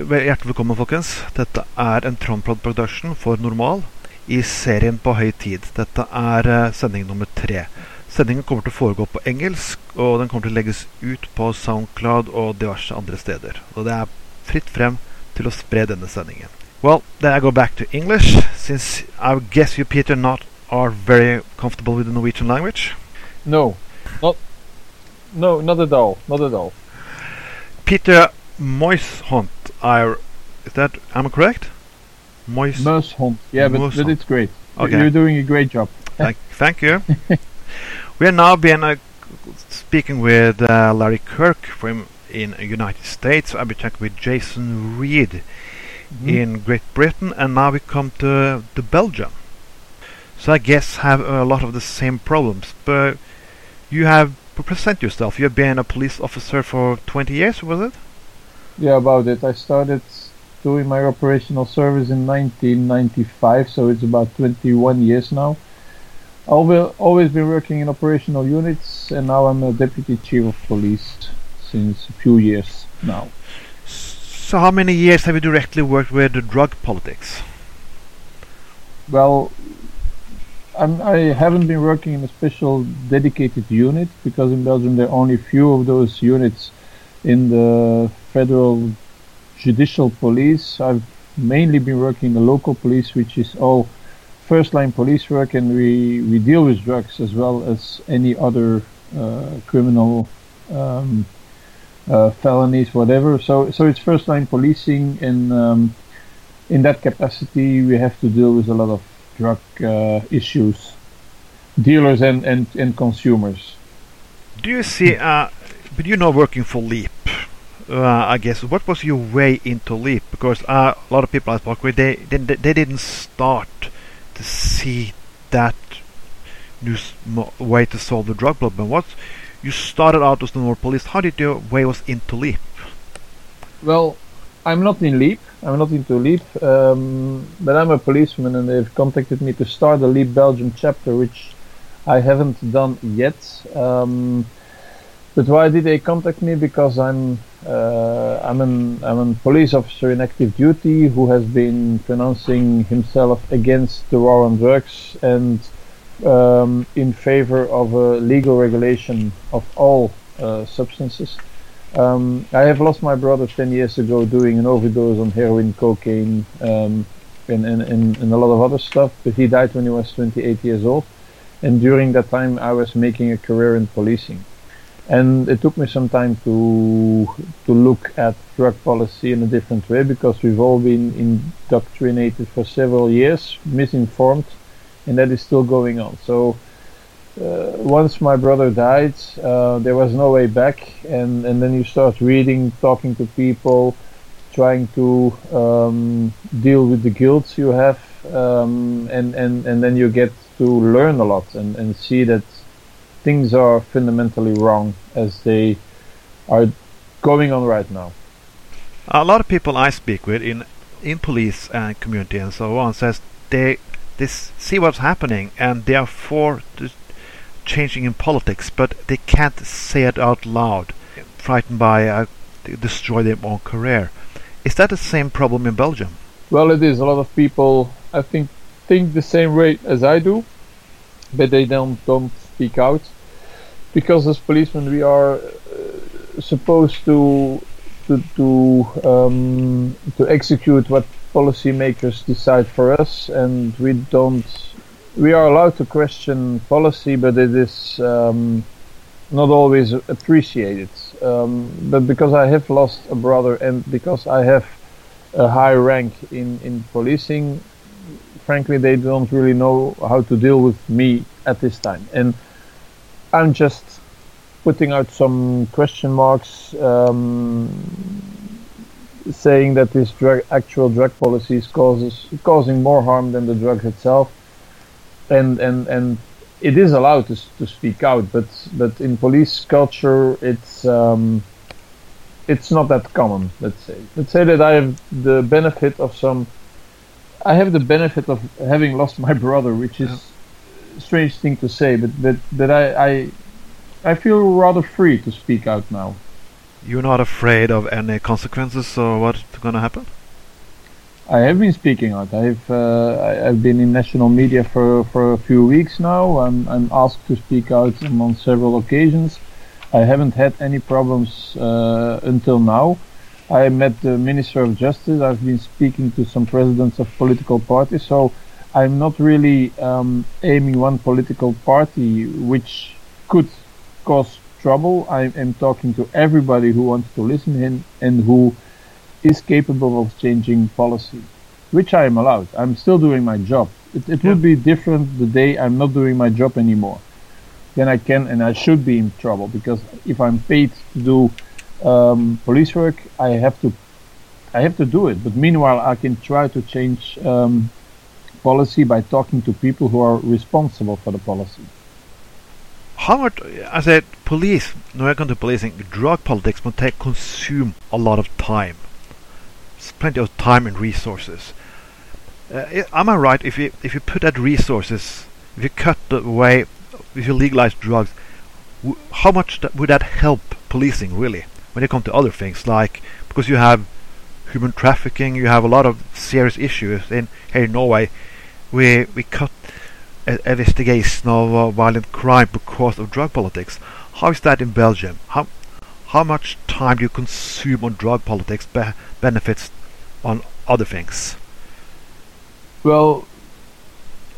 Hjertelig velkommen, folkens. Dette er en Trondprod Production for Normal i serien På høy tid. Dette er eh, sending nummer tre. Sendingen kommer til å foregå på engelsk, og den kommer til å legges ut på Soundcloud og diverse andre steder. Og det er fritt frem til å spre denne sendingen. Well, then I go back to English, since I guess you, Peter, not are very comfortable with the Norwegian language. No, not no, not at all, not at all. Peter Moishont, I is that am I correct? Mois. Muyshondt, yeah, but, but it's great. Okay. You're doing a great job. Thank, thank you. we are now been uh, speaking with uh, Larry Kirk from in United States. I'll be talking with Jason Reed Mhm. in Great Britain, and now we come to to Belgium. So I guess have a lot of the same problems. But you have present yourself. You have been a police officer for 20 years, was it? Yeah, about it. I started doing my operational service in 1995, so it's about 21 years now. I've always been working in operational units, and now I'm a deputy chief of police since a few years now. So how many years have you directly worked with the drug politics? Well, I'm, I haven't been working in a special dedicated unit because in Belgium there are only few of those units in the federal judicial police. I've mainly been working in the local police, which is all first line police work, and we, we deal with drugs as well as any other uh, criminal um, uh, felonies, whatever. So so it's first line policing, and um, in that capacity we have to deal with a lot of drug uh, issues, dealers and, and, and consumers. Do you see, uh, but you know working for Leap, uh, I guess, what was your way into Leap? Because uh, a lot of people I spoke with, they, they, they didn't start to see that new s- mo- way to solve the drug problem. What you started out as the normal Police, how did your way was into Leap? Well, I'm not in Leap. I'm not into Leap, um, but I'm a policeman, and they've contacted me to start the Leap Belgium chapter, which I haven't done yet. Um, but why did they contact me? Because I'm uh, I'm an I'm a police officer in active duty who has been pronouncing himself against the war on drugs and um, in favor of a legal regulation of all uh, substances. Um, I have lost my brother 10 years ago doing an overdose on heroin, cocaine, um, and, and, and, and a lot of other stuff, but he died when he was 28 years old. And during that time, I was making a career in policing. And it took me some time to to look at drug policy in a different way because we've all been indoctrinated for several years, misinformed, and that is still going on. So uh, once my brother died, uh, there was no way back, and, and then you start reading, talking to people, trying to um, deal with the guilt you have, um, and, and, and then you get to learn a lot and, and see that things are fundamentally wrong as they are going on right now. A lot of people I speak with in in police and community and so on says they they see what's happening and they are for changing in politics, but they can't say it out loud, frightened by uh, destroy their own career. Is that the same problem in Belgium? Well, it is. A lot of people, I think, think the same way as I do, but they don't don't speak out because as policemen we are uh, supposed to to to um, to execute what policymakers decide for us, and we don't. We are allowed to question policy, but it is um, not always appreciated. Um, but because I have lost a brother, and because I have a high rank in, in policing, frankly, they don't really know how to deal with me at this time. And I'm just putting out some question marks, um, saying that this drug, actual drug policy is causes, causing more harm than the drug itself. And, and, and it is allowed to, to speak out, but, but in police culture, it's, um, it's not that common. Let's say. Let's say that I have the benefit of some. I have the benefit of having lost my brother, which is strange thing to say, but but but I I, I feel rather free to speak out now. You're not afraid of any consequences or what's going to happen? I have been speaking out. I've uh, I- I've been in national media for, for a few weeks now. I'm I'm asked to speak out on several occasions. I haven't had any problems uh, until now. I met the Minister of Justice. I've been speaking to some presidents of political parties. So I'm not really um, aiming one political party which could cause trouble. I am talking to everybody who wants to listen in and who is capable of changing policy, which I am allowed. I'm still doing my job. It, it would be different the day I'm not doing my job anymore. Then I can and I should be in trouble because if I'm paid to do um, police work, I have to, I have to do it. But meanwhile, I can try to change um, policy by talking to people who are responsible for the policy. How much, I said, police, kommer to policing, drug politics must take, consume a lot of time. It's plenty of time and resources. Uh, am I right if you if you put that resources, if you cut the way, if you legalize drugs, how much would that help policing really when it comes to other things like because you have human trafficking, you have a lot of serious issues in here in Norway. We we cut uh, investigation of uh, violent crime because of drug politics. How is that in Belgium? How how much time do you consume on drug politics be- benefits on other things? Well,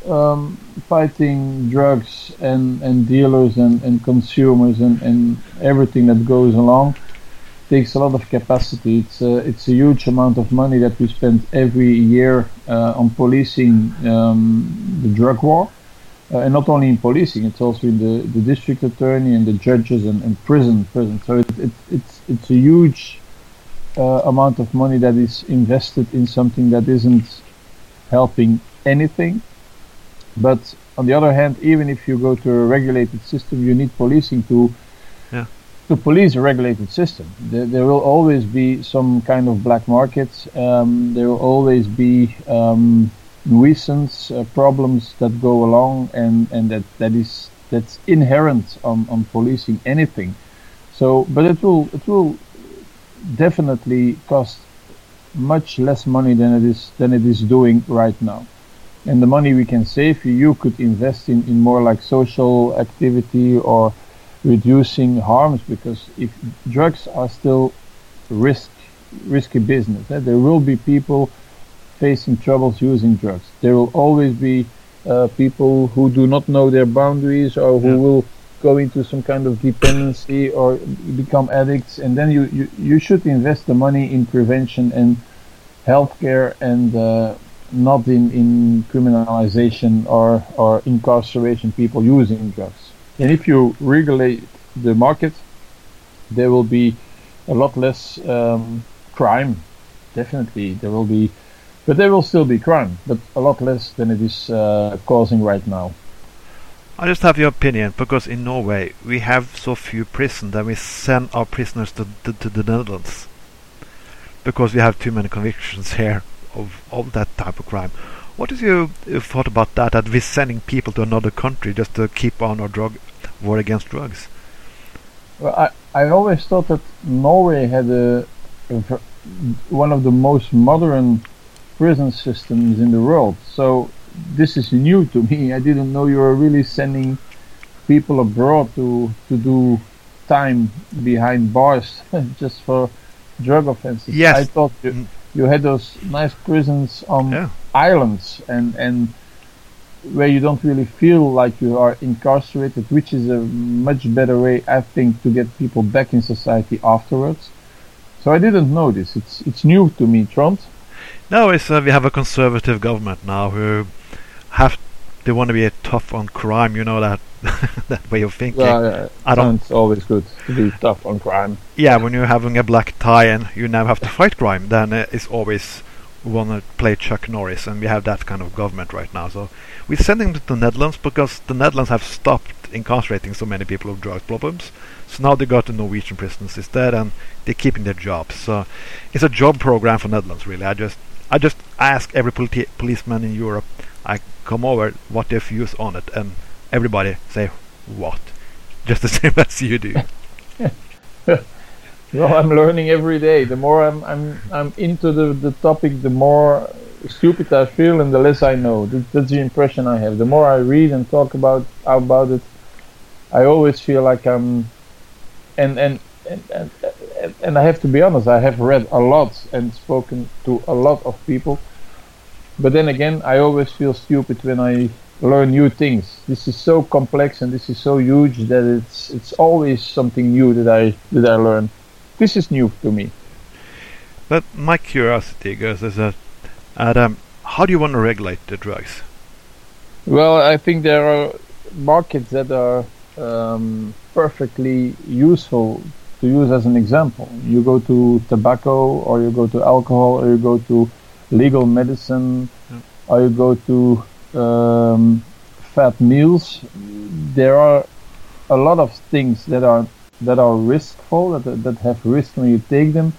um, fighting drugs and, and dealers and, and consumers and, and everything that goes along takes a lot of capacity. It's a, it's a huge amount of money that we spend every year uh, on policing um, the drug war. Uh, and not only in policing, it's also in the, the district attorney and the judges and, and prison prison. So it, it, it's it's a huge uh, amount of money that is invested in something that isn't helping anything. But on the other hand, even if you go to a regulated system, you need policing to. To police a regulated system. There, there will always be some kind of black markets. Um, there will always be um, nuisance uh, problems that go along, and, and that, that is that's inherent on, on policing anything. So, but it will it will definitely cost much less money than it is than it is doing right now. And the money we can save, you could invest in, in more like social activity or reducing harms because if drugs are still risk risky business, eh, there will be people facing troubles using drugs. There will always be uh, people who do not know their boundaries or who Yeah. will go into some kind of dependency or become addicts and then you, you, you should invest the money in prevention and healthcare and uh, not in, in criminalization or, or incarceration people using drugs. And if you regulate the market, there will be a lot less um, crime. Definitely, there will be, but there will still be crime, but a lot less than it is uh, causing right now. I just have your opinion because in Norway we have so few prisons that we send our prisoners to, to, to the Netherlands because we have too many convictions here of, of that type of crime. What is your thought about that? That we're sending people to another country just to keep on our drug war against drugs? Well, I, I always thought that Norway had a, a one of the most modern prison systems in the world. So this is new to me. I didn't know you were really sending people abroad to to do time behind bars just for drug offenses. Yes. I thought you, Mm. you had those nice prisons on Yeah. islands and and where you don't really feel like you are incarcerated, which is a much better way, I think, to get people back in society afterwards. So I didn't know this. It's it's new to me, Trond. No, it's uh, we have a conservative government now who have they want to be tough on crime. You know that that way of thinking. Uh, I don't- Sounds always good to be tough on crime. Yeah, when you're having a black tie and you now have to fight crime, then uh, it's always want to play Chuck Norris, and we have that kind of government right now. So we're sending them to the Netherlands because the Netherlands have stopped incarcerating so many people with drug problems. So now they got the Norwegian prisons instead, and they're keeping their jobs. So it's a job program for Netherlands, really. I just I just ask every politi- policeman in Europe, I come over, what their views on it, and everybody say what, just the same as you do. Well, I'm learning every day. The more I'm I'm I'm into the, the topic, the more stupid I feel, and the less I know. That, that's the impression I have. The more I read and talk about about it, I always feel like I'm, and and and, and, and I have to be honest. I have read a lot and spoken to a lot of people, but then again, I always feel stupid when I learn new things. This is so complex and this is so huge that it's it's always something new that I that I learn this is new to me. But my curiosity goes is that, Adam, how do you want to regulate the drugs? Well, I think there are markets that are um, perfectly useful to use as an example. You go to tobacco, or you go to alcohol, or you go to legal medicine, yeah. or you go to um, fat meals. There are a lot of things that are that are riskful, that, that have risk when you take them,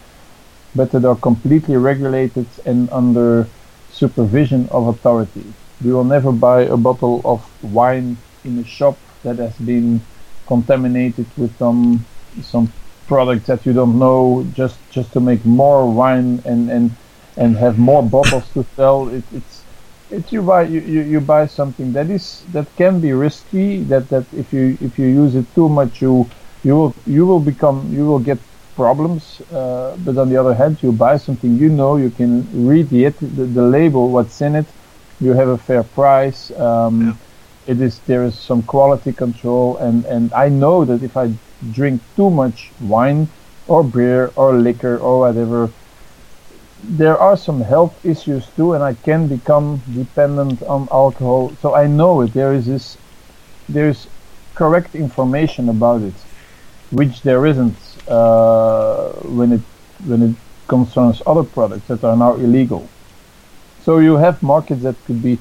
but that are completely regulated and under supervision of authority. We will never buy a bottle of wine in a shop that has been contaminated with some some product that you don't know just just to make more wine and and and have more bottles to sell. It, it's it's you buy you, you, you buy something that is that can be risky. That that if you if you use it too much, you you will you will become you will get problems. Uh, but on the other hand, you buy something you know you can read the the, the label, what's in it. You have a fair price. Um, yeah. It is there is some quality control, and and I know that if I drink too much wine or beer or liquor or whatever, there are some health issues too, and I can become dependent on alcohol. So I know it. There is this, there is correct information about it which there isn't uh, when it when it concerns other products that are now illegal. So you have markets that could be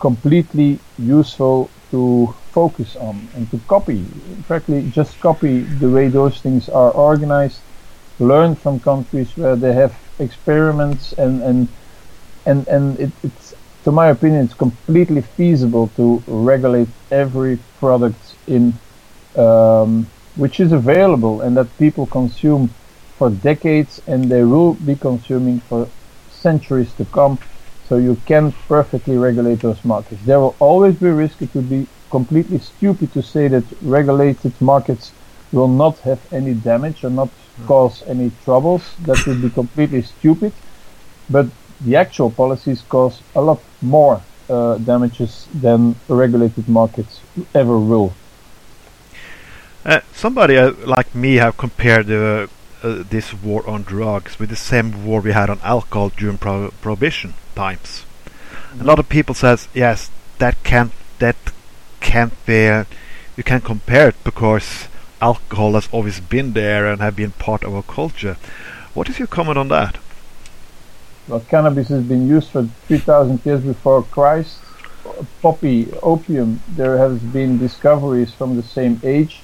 completely useful to focus on and to copy. Fact, just copy the way those things are organized. Learn from countries where they have experiments and and and and it, it's to my opinion it's completely feasible to regulate every product in um, which is available and that people consume for decades and they will be consuming for centuries to come. So you can perfectly regulate those markets. There will always be risk. It would be completely stupid to say that regulated markets will not have any damage or not cause any troubles. That would be completely stupid. But the actual policies cause a lot more uh, damages than regulated markets ever will. Uh, somebody uh, like me have compared uh, this war on drugs with the same war we had on alcohol during pro prohibition times. Mm. A lot of people says yes, that can't that can't be. Uh, you can't compare it because alcohol has always been there and have been part of our culture. What is your comment on that? Well, cannabis has been used for 3,000 years before Christ. Poppy, opium, there has been discoveries from the same age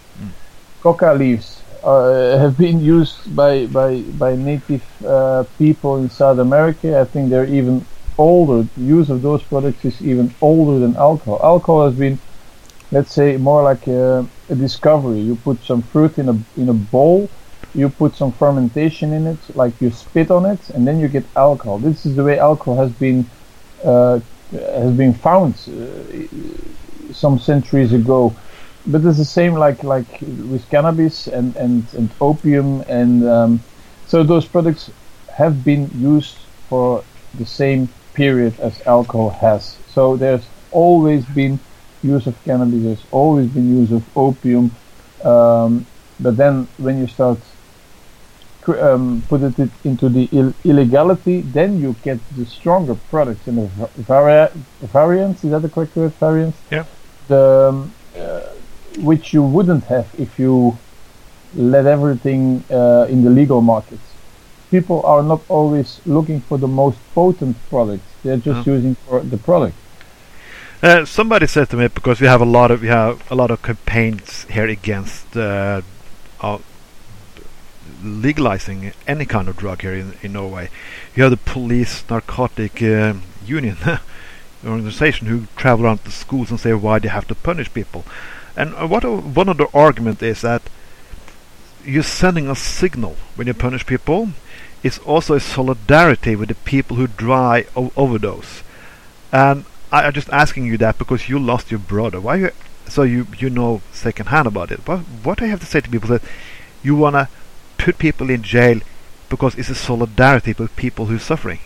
coca leaves uh, have been used by by by native uh, people in South America. I think they're even older. The use of those products is even older than alcohol. Alcohol has been, let's say, more like a, a discovery. You put some fruit in a in a bowl, you put some fermentation in it, like you spit on it, and then you get alcohol. This is the way alcohol has been uh, has been found uh, some centuries ago but it's the same like like with cannabis and and and opium and um, so those products have been used for the same period as alcohol has. So there's always been use of cannabis. There's always been use of opium. Um, but then when you start um, put it into the Ill illegality, then you get the stronger products in the vari variants. Is that the correct word? Variants. Yeah. The um, uh, which you wouldn't have if you let everything uh, in the legal markets. People are not always looking for the most potent product; they're just using for the product. Uh, somebody said to me because we have a lot of we have a lot of campaigns here against uh, legalizing any kind of drug here in, in Norway. You have the police narcotic uh, union organization who travel around the schools and say why they have to punish people. And uh, what one of the argument is that you're sending a signal when you punish people. It's also a solidarity with the people who die of overdose. And I, I'm just asking you that because you lost your brother. Why you? So you you know secondhand about it. What what I have to say to people that you wanna put people in jail because it's a solidarity with people who are suffering.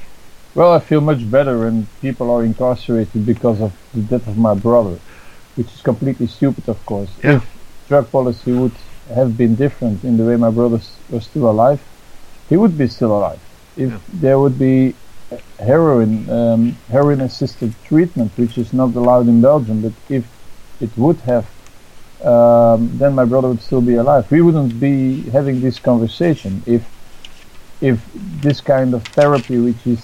Well, I feel much better when people are incarcerated because of the death of my brother, which is completely stupid, of course. Yeah. If drug policy would have been different in the way my brother was still alive, he would be still alive. If Yeah. there would be heroin, um, heroin-assisted treatment, which is not allowed in Belgium, but if it would have, um, then my brother would still be alive. We wouldn't be having this conversation if if this kind of therapy, which is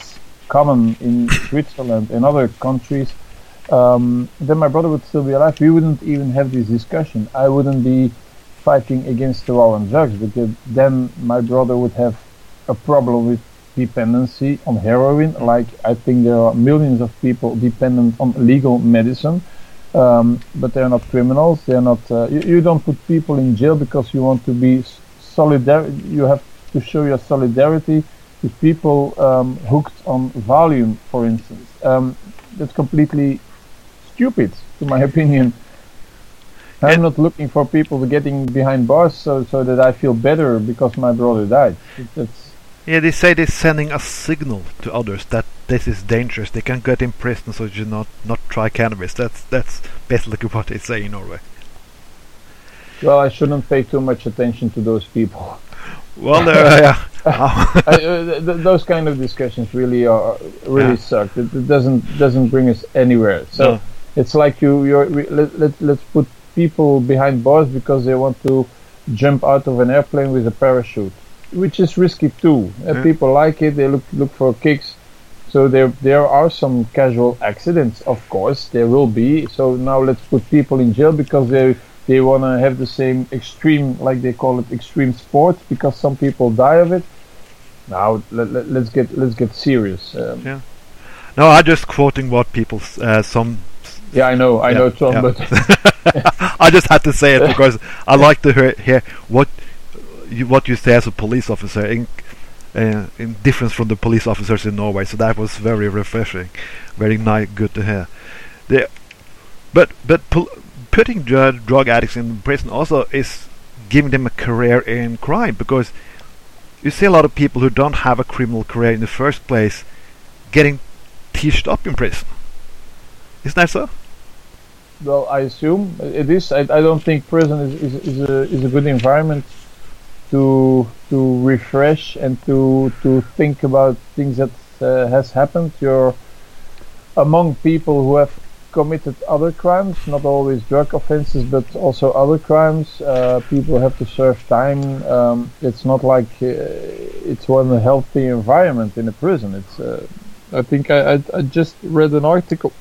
common in Switzerland and other countries, um, then my brother would still be alive. We wouldn't even have this discussion. I wouldn't be fighting against the war on drugs because then my brother would have a problem with dependency on heroin. Like I think there are millions of people dependent on legal medicine. Um, but they're not criminals. They're not. Uh, you, you don't put people in jail because you want to be s- solidar. You have to show your solidarity with people um, hooked on Valium, for instance. Um, that's completely stupid, to my opinion. I'm not looking for people getting behind bars so, so that I feel better because my brother died. That's Yeah, they say they're sending a signal to others that this is dangerous. They can get in prison, so you not not try cannabis. That's that's basically what they say in Norway. well, I shouldn't pay too much attention to those people. Well, uh, yeah. I, uh, th- those kind of discussions really are really Yeah. suck. It, it doesn't doesn't bring us anywhere. So No. It's like you you're let, let let's put people behind bars because they want to jump out of an airplane with a parachute, which is risky too. Uh, Yeah. People like it. They look look for kicks. So there there are some casual accidents, of course there will be. So now let's put people in jail because they they want to have the same extreme, like they call it, extreme sport because some people die of it. Now let, let, let's get let's get serious. Um, Yeah. No, I'm just quoting what people, uh, some. Yeah, I know, I Yeah, know, Tom, yeah. but I just had to say it because I like to hear, hear what you what you say as a police officer in uh, in difference from the police officers in Norway. So that was very refreshing, very nice, good to hear. The, but but putting drug, drug addicts in prison also is giving them a career in crime because you see a lot of people who don't have a criminal career in the first place getting teached up in prison. Isn't that so? well, I assume it is. I, I don't think prison is, is, is a is a good environment to to refresh and to to think about things that uh, has happened. You're among people who have committed other crimes, not always drug offenses, but also other crimes. Uh, people have to serve time. Um, it's not like uh, it's one healthy environment in a prison. It's. Uh, I think I, I I just read an article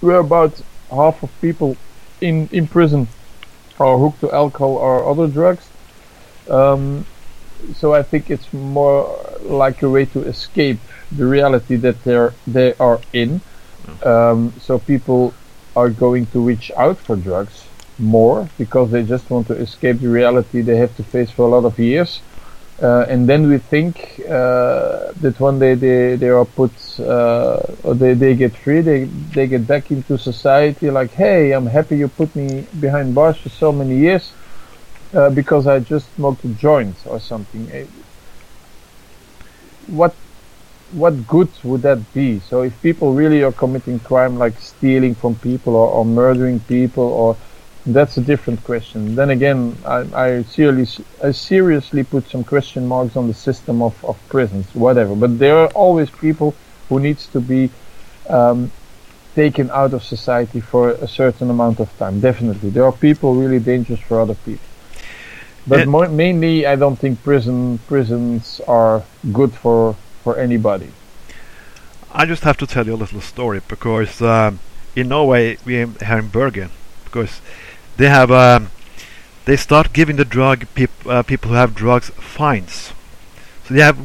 where about half of people in in prison are hooked to alcohol or other drugs. Um, so I think it's more like a way to escape the reality that they're they are in. Um, so people are going to reach out for drugs more because they just want to escape the reality they have to face for a lot of years. Uh, and then we think uh, that one day they, they are put uh, or they, they get free they they get back into society like hey I'm happy you put me behind bars for so many years uh, because I just smoked a joint or something. Eh, what what good would that be? So if people really are committing crime like stealing from people or, or murdering people or that's a different question. Then again, I, I seriously, I seriously put some question marks on the system of, of prisons, whatever. But there are always people who needs to be um, taken out of society for a certain amount of time. Definitely, there are people really dangerous for other people. But more, mainly, I don't think prison prisons are good for for anybody. I just have to tell you a little story because um, in Norway we have in Bergen because they have um, they start giving the drug peop- uh, people who have drugs fines, so they have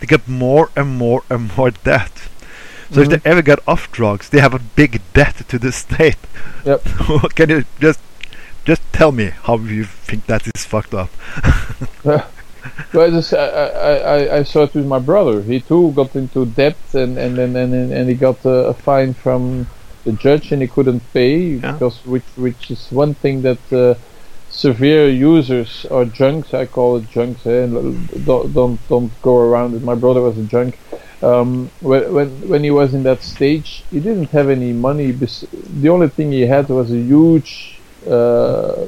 they get more and more and more debt. So if Mhm. they ever get off drugs, they have a big debt to the state. Yep. Can you just just tell me how you think that is fucked up. well, I, just, I, I, I saw it with my brother. He too got into debt, and and and and, and he got a, a fine from the judge, and he couldn't pay Yeah. because which which is one thing that uh, severe users or junks, I call it junks. Eh? Don't don't don't go around it. My brother was a junk. Um, when when when he was in that stage, he didn't have any money. The only thing he had was a huge uh,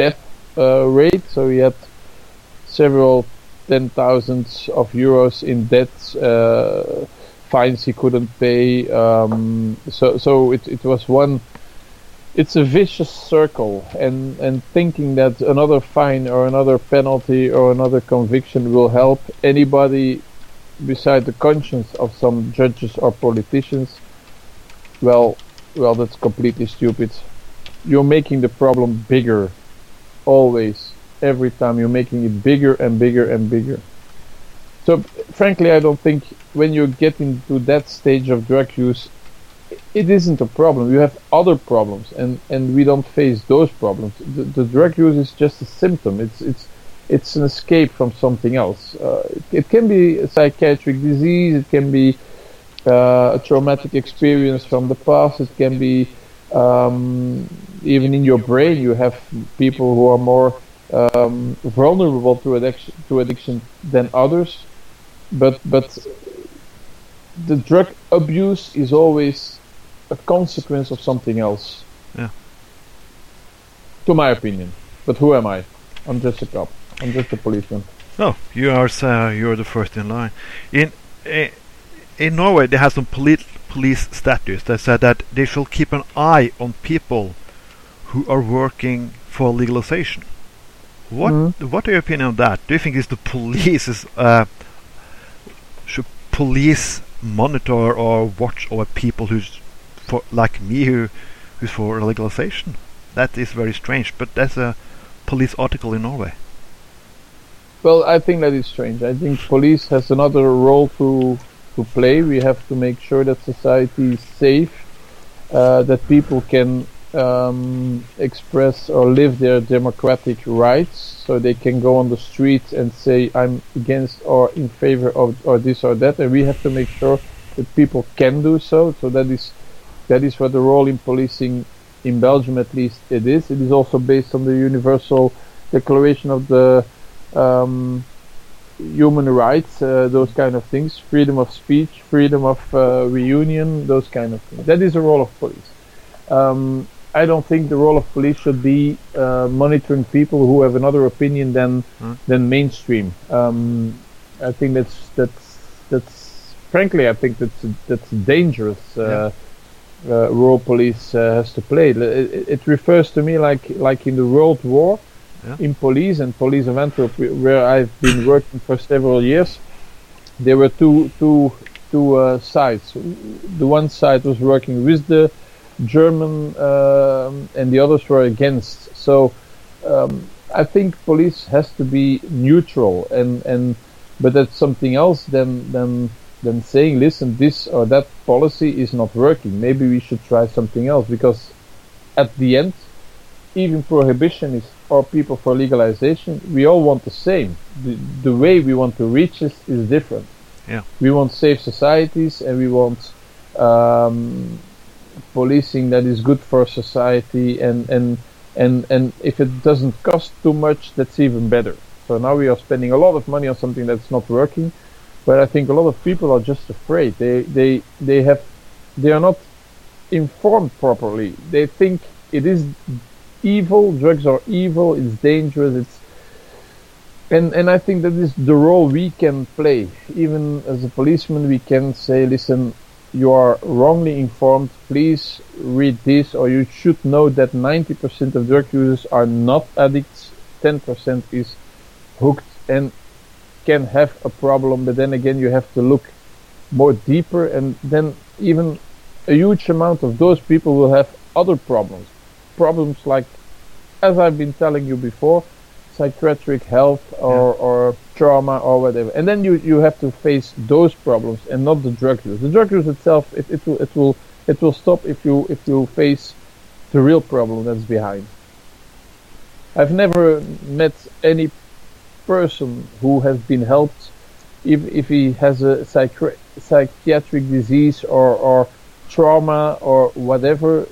debt uh, rate, so he had several ten thousands of euros in debt, uh, fines he couldn't pay. Um, so so it, it was one. It's a vicious circle, and and thinking that another fine or another penalty or another conviction will help anybody beside the conscience of some judges or politicians. Well, well, that's completely stupid. You're making the problem bigger, always every time you're making it bigger and bigger and bigger. So, frankly, I don't think when you get into that stage of drug use, it isn't a problem. You have other problems, and, and we don't face those problems. The, the drug use is just a symptom. It's it's it's an escape from something else. Uh, it, it can be a psychiatric disease. It can be uh, a traumatic experience from the past. It can be um, even in your brain. You have people who are more um, vulnerable to addiction to addiction than others. But but the drug abuse is always a consequence of something else. Yeah. To my opinion. But who am I? I'm just a cop. I'm just a policeman. No, you are uh, you're the first in line. In eh, in Norway, they have some police police statutes that said that they shall keep an eye on people who are working for legalization. What Mhm. what are your opinion on that? Do you think is the police is uh, should police monitor or watch over people who's for like me who who's for legalization? That is very strange, but that's a police article in Norway. Well, I think that is strange. I think police has another role to to play. We have to make sure that society is safe, uh, that people can um, express or live their democratic rights, so they can go on the streets and say, "I'm against or in favor of or this or that," and we have to make sure that people can do so. So that is that is what the role in policing in Belgium, at least, it is. It is also based on the Universal Declaration of the um, human rights, uh, those kind of things, freedom of speech, freedom of uh, reunion, those kind of things. That is the role of police. Um, I don't think the role of police should be uh, monitoring people who have another opinion than Hmm. than mainstream. Um, I think that's that's that's frankly, I think that's that's dangerous. Uh, uh, role police uh, has to play. It, it, it refers to me like like in the World War Yeah. in police and police of Antwerp, where I've been working for several years. There were two two two uh, sides. The one side was working with the German, um, and the others were against. So um, I think police has to be neutral, and and but that's something else than than than saying, listen, this or that policy is not working. Maybe we should try something else because at the end, even prohibitionists or people for legalization, we all want the same. The, the way we want to reach this is different. Yeah. We want safe societies and we want um, policing that is good for society and, and and and if it doesn't cost too much, that's even better. So now we are spending a lot of money on something that's not working, but I think a lot of people are just afraid. They they they have they are not informed properly. They think it is evil, drugs are evil, it's dangerous, it's and and I think that is the role we can play. Even as a policeman we can say, listen, you are wrongly informed, please read this or you should know that 90% of drug users are not addicts, 10% is hooked and can have a problem, but then again you have to look more deeper and then even a huge amount of those people will have other problems. Problems like, as I've been telling you before, psychiatric health or, or trauma or whatever. And then you, you have to face those problems and not the drug use. The drug use itself, it, it will it will it will stop if you if you face the real problem that's behind. I've never met any person who has been helped if, if he has a psychi- psychiatric disease or, or trauma or whatever.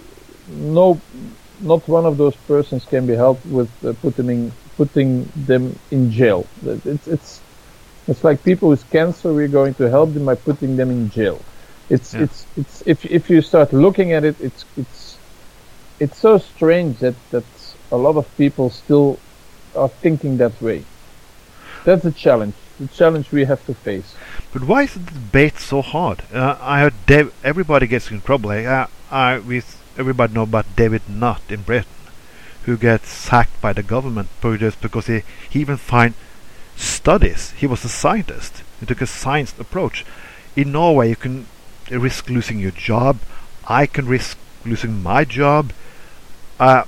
No, not one of those persons can be helped with uh, putting in, putting them in jail. It's it's it's like people with cancer. We're going to help them by putting them in jail. It's Yeah. it's it's if if you start looking at it, it's it's it's so strange that that a lot of people still are thinking that way. That's a challenge. The challenge we have to face. But why is the debate so hard? Uh, I heard Dav- everybody gets in trouble. Uh, I with everybody know about David Nutt in Britain, who gets sacked by the government just because he, he even find studies. He was a scientist. He took a science approach. In Norway, you can risk losing your job. I can risk losing my job. Uh,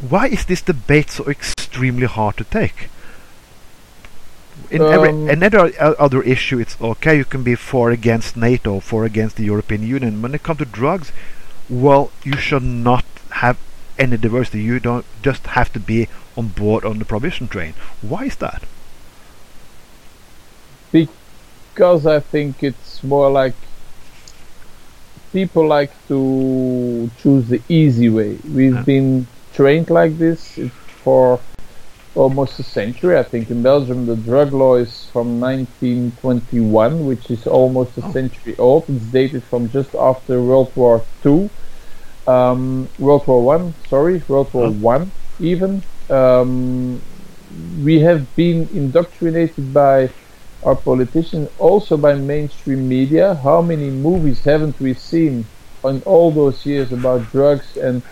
why is this debate so extremely hard to take? In every Um, another o- other issue, it's okay. You can be for against NATO, for against the European Union. When it comes to drugs, well, you should not have any diversity. You don't just have to be on board on the prohibition train. Why is that? because I think it's more like people like to choose the easy way. We've Yeah. been trained like this for almost a century. I think in Belgium the drug law is from 1921, which is almost a Oh. century old. It's dated from just after World War Two, um, World War One. Sorry, World War Oh. One even. Um, we have been indoctrinated by our politicians, also by mainstream media. How many movies haven't we seen in all those years about drugs and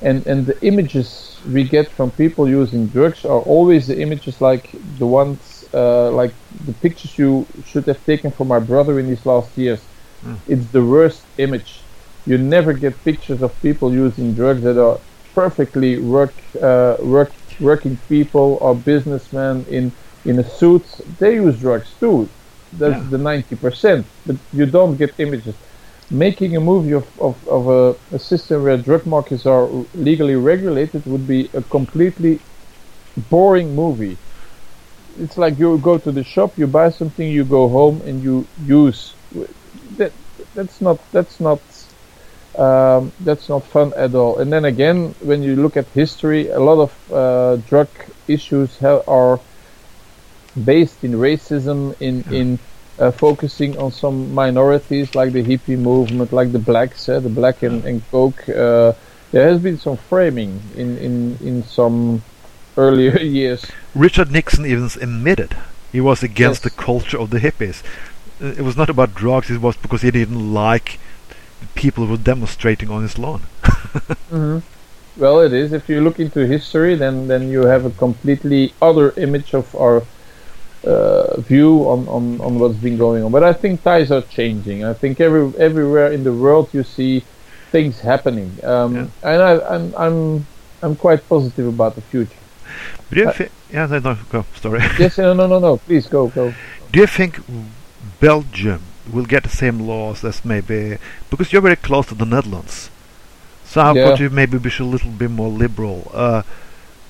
and and the images we get from people using drugs are always the images like the ones uh, like the pictures you should have taken for my brother in these last years. Mm. It's the worst image. You never get pictures of people using drugs that are perfectly work uh, work working people or businessmen in in a suit. They use drugs too. That's Yeah. the ninety percent. But you don't get images making a movie of, of, of a, a system where drug markets are legally regulated would be a completely boring movie. It's like you go to the shop, you buy something, you go home, and you use. That that's not that's not um, that's not fun at all. And then again, when you look at history, a lot of uh, drug issues ha- are based in racism, in in uh, focusing on some minorities like the hippie movement, like the blacks, uh, the black and, and coke. Uh, there has been some framing in, in, in some earlier years. Richard Nixon even admitted he was against Yes. the culture of the hippies. Uh, It was not about drugs. It was because he didn't like people were demonstrating on his lawn. Mm-hmm. Well, it is. If you look into history, then, then you have a completely other image of our uh, view on, on, on what's been going on. But I think ties are changing. I think every everywhere in the world you see things happening, um, Yeah. and I, I'm I'm I'm quite positive about the future. Do you Uh, thi- yeah, no, no, go. Sorry. yes, no, no, no, no. Please go, go. Do you think Belgium will get the same laws as maybe because you're very close to the Netherlands? So how Yeah. could you maybe be a little bit more liberal? Uh,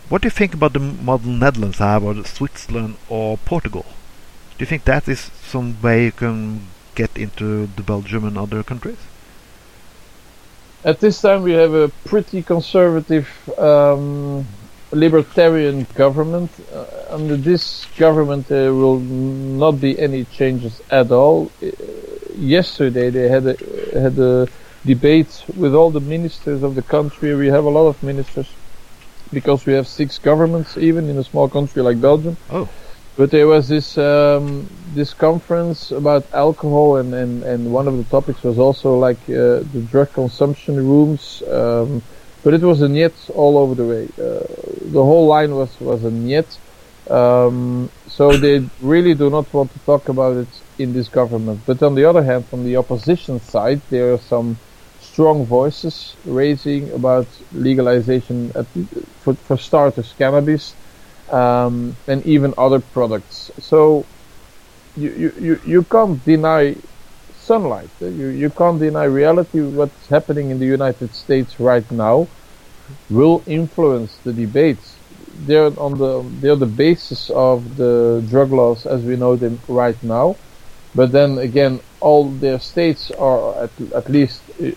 what do you think about the model Netherlands have, or Switzerland, or Portugal? Do you think that is some way you can get into the Belgium and other countries? At this time, we have a pretty conservative, um, libertarian government. Uh, under this government, there will not be any changes at all. Uh, yesterday, they had a had a debate with all the ministers of the country. We have a lot of ministers because we have six governments, even in a small country like Belgium. Oh, But there was this um, this conference about alcohol, and, and, and one of the topics was also like uh, the drug consumption rooms. Um, but it was a niet all over the way. Uh, the whole line was was a niet. Um, so they really do not want to talk about it in this government. But on the other hand, from the opposition side, there are some strong voices raising about legalization at, for, for starters, cannabis um, and even other products. So you, you, you, you can't deny sunlight. uh, You, you can't deny reality. What's happening in the United States right now will influence the debates. they're on the they're the basis of the drug laws as we know them right now. But then again, all their states are at, at least uh,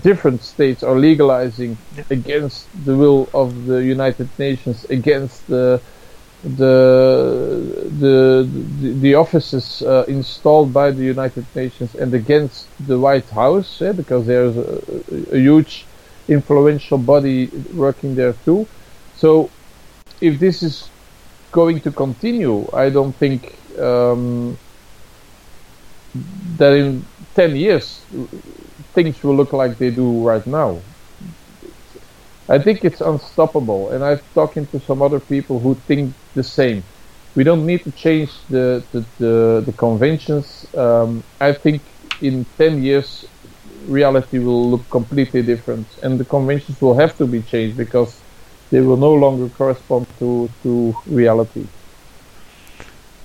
different states are legalizing against the will of the United Nations, against the the the the, the offices uh, installed by the United Nations and against the White House, eh, because there's a, a huge influential body working there too. So, if this is going to continue, I don't think um, that in ten years things will look like they do right now. I think it's unstoppable, and I've talking to some other people who think the same. We don't need to change the the, the, the conventions. Um, I think in ten years, reality will look completely different, and the conventions will have to be changed because they will no longer correspond to to reality.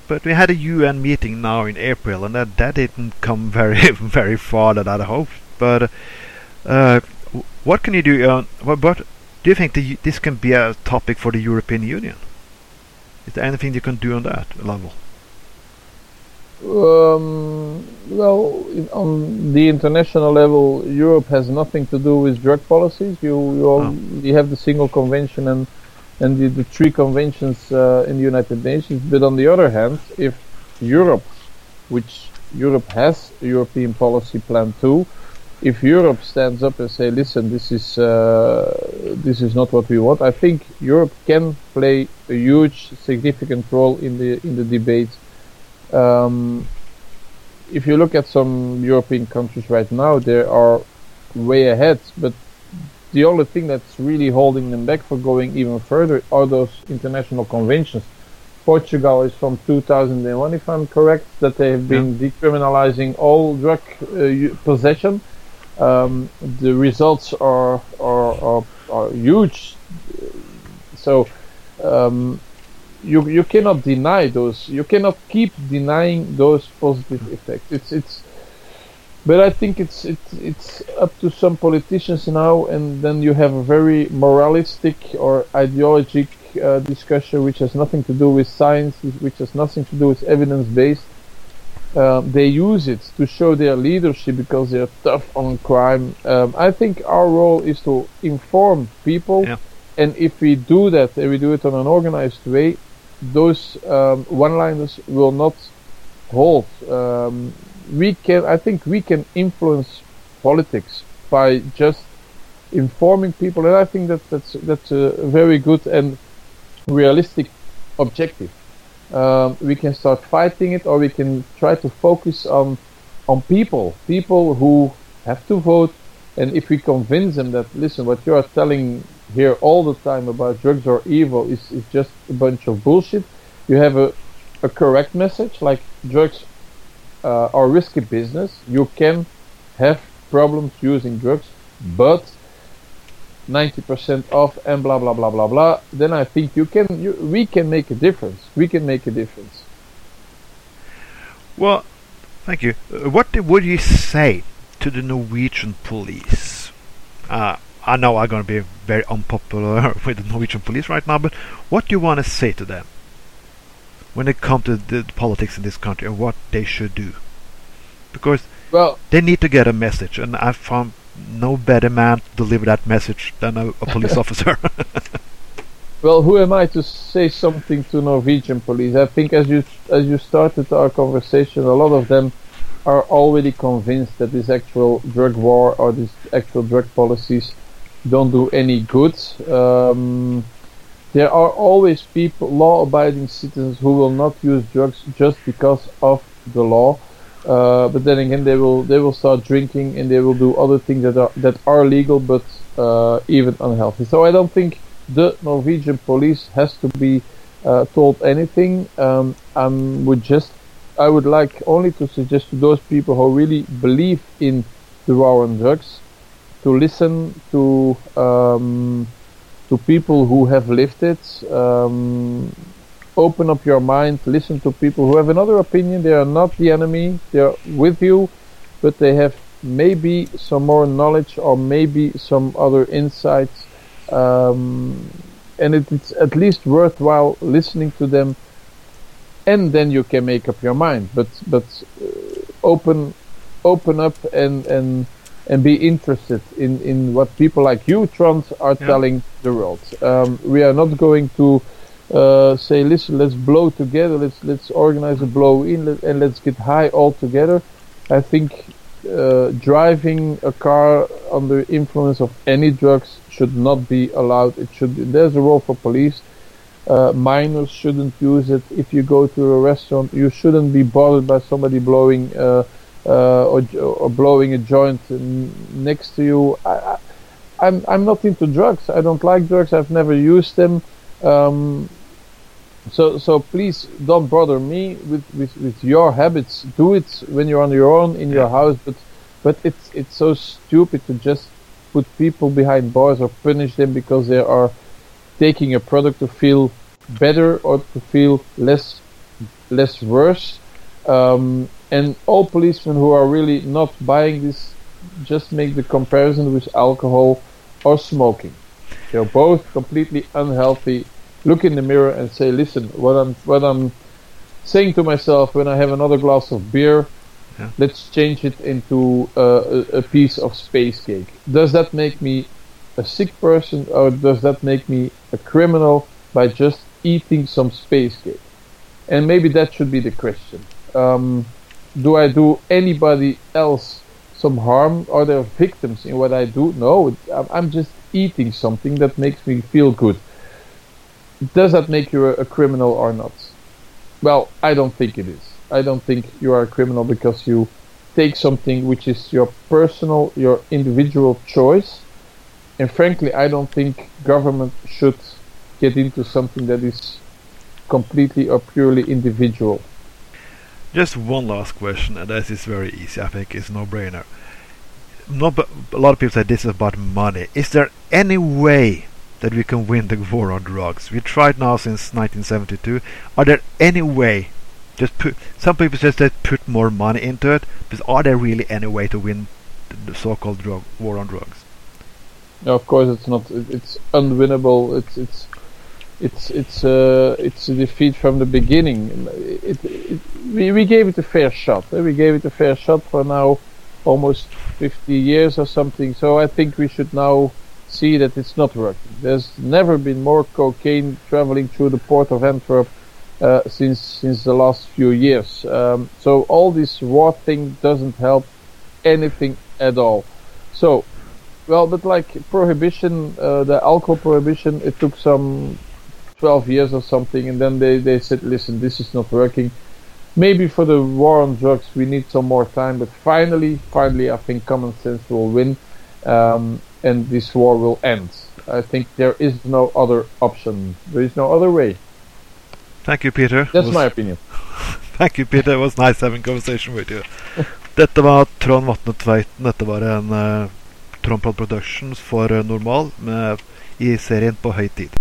But we had a UN meeting now in April, and that, that didn't come very very far that I'd hoped. But uh, what can you do? Uh, what, what do you think the, this can be a topic for the European Union? Is there anything you can do on that level? Um, well, on the international level, Europe has nothing to do with drug policies. You you, all, you have the single convention and and the, the three conventions uh, in the United Nations. But on the other hand, if Europe, which Europe has a European policy plan too, if Europe stands up and say, "Listen, this is uh, this is not what we want," I think Europe can play a huge, significant role in the in the debate um, if you look at some European countries right now, they are way ahead. But the only thing that's really holding them back for going even further are those international conventions. Portugal is from 2001, if I'm correct, that they have been decriminalizing all drug uh, possession. Um, the results are are, are, are huge. So um, you you cannot deny those. You cannot keep denying those positive effects. It's it's. But I think it's it's it's up to some politicians now, and then you have a very moralistic or ideologic uh, discussion, which has nothing to do with science, which has nothing to do with evidence based. Um, they use it to show their leadership because they're tough on crime. Um, I think our role is to inform people, Yeah. and if we do that and we do it on an organized way, those um, one-liners will not hold. Um, we can, I think, we can influence politics by just informing people, and I think that that's that's a very good and realistic objective. Um, we can start fighting it, or we can try to focus on on people, people who have to vote, and if we convince them that listen, what you are telling here all the time about drugs or evil is, is just a bunch of bullshit. You have a, a correct message like drugs uh, are risky business. You can have problems using drugs, but 90% off and blah blah blah blah blah. Then I think you can you, we can make a difference. We can make a difference. Well, thank you. Uh, what would you say to the Norwegian police? Uh, I know I'm going to be very unpopular with the Norwegian police right now, but what do you want to say to them when it comes to the politics in this country and what they should do? Because Well, they need to get a message, and I found no better man to deliver that message than a, a police officer. Well, who am I to say something to Norwegian police? I think as you as you started our conversation, a lot of them are already convinced that this actual drug war or these actual drug policies don't do any good. Um, there are always people, law-abiding citizens, who will not use drugs just because of the law. Uh, but then again, they will they will start drinking and they will do other things that are that are legal but uh, even unhealthy. So I don't think the Norwegian police has to be uh, told anything. Um, I would just I would like only to suggest to those people who really believe in the war on drugs to listen to um, to people who have lived it. Um, open up your mind. Listen to people who have another opinion. They are not the enemy. They are with you, but they have maybe some more knowledge or maybe some other insights. Um, and it, it's at least worthwhile listening to them, and then you can make up your mind. But but uh, open open up and and and be interested in in what people like you, Trond, are Yeah. telling the world. Um, we are not going to. Uh, say, listen, let's blow together. Let's let's organize a blow in, let, and let's get high all together. I think uh, driving a car under influence of any drugs should not be allowed. It should. There's a role for police. Uh, minors shouldn't use it. If you go to a restaurant, you shouldn't be bothered by somebody blowing uh, uh, or, or blowing a joint next to you. I, I, I'm I'm not into drugs. I don't like drugs. I've never used them. Um, so so please don't bother me with, with, with your habits. Do it when you're on your own in your house. But but it's it's so stupid to just put people behind bars or punish them because they are taking a product to feel better or to feel less less worse. Um, and all policemen who are really not buying this just make the comparison with alcohol or smoking. They're both completely unhealthy. Look in the mirror and say, listen, what I'm what I'm saying to myself when I have another glass of beer, Yeah. let's change it into uh, a, a piece of space cake. Does that make me a sick person or does that make me a criminal by just eating some space cake? And maybe that should be the question. Um, do I do anybody else some harm? Are there victims in what I do? No, I'm- I'm just eating something that makes me feel good. Does that make you a, a criminal or not? Well, I don't think it is. I don't think you are a criminal because you take something which is your personal, your individual choice. And frankly, I don't think government should get into something that is completely or purely individual. Just one last question, and this is very easy. I think it's no brainer. Not, a lot of people say this is about money. Is there any way that we can win the war on drugs? We tried now since 1972. Are there any way? Just put. Some people say put more money into it, but are there really any way to win the, so-called drug war on drugs? No, of course, it's not. it- It's unwinnable. It's it's it's it's uh, it's a defeat from the beginning. It, it, we we gave it a fair shot. eh? We gave it a fair shot for now, almost 50 years or something. So I think we should now see that it's not working. There's never been more cocaine traveling through the port of Antwerp uh, since since the last few years. Um, so all this war thing doesn't help anything at all. So well, but like prohibition, uh, the alcohol prohibition, it took some 12 years or something, and then they, they said, listen, this is not working. Maybe for the war on drugs, we need some more time, but finally, finally, I think common sense will win, um, and this war will end. I think there is no other option. There is no other way. Thank you, Peter. That's Was- my opinion. Thank you, Peter. It was nice having conversation with you. Dette var Trond Vatne Tveiten. Dette var en uh, Trondpod Productions for eh, Normal med, i serien På høy tid.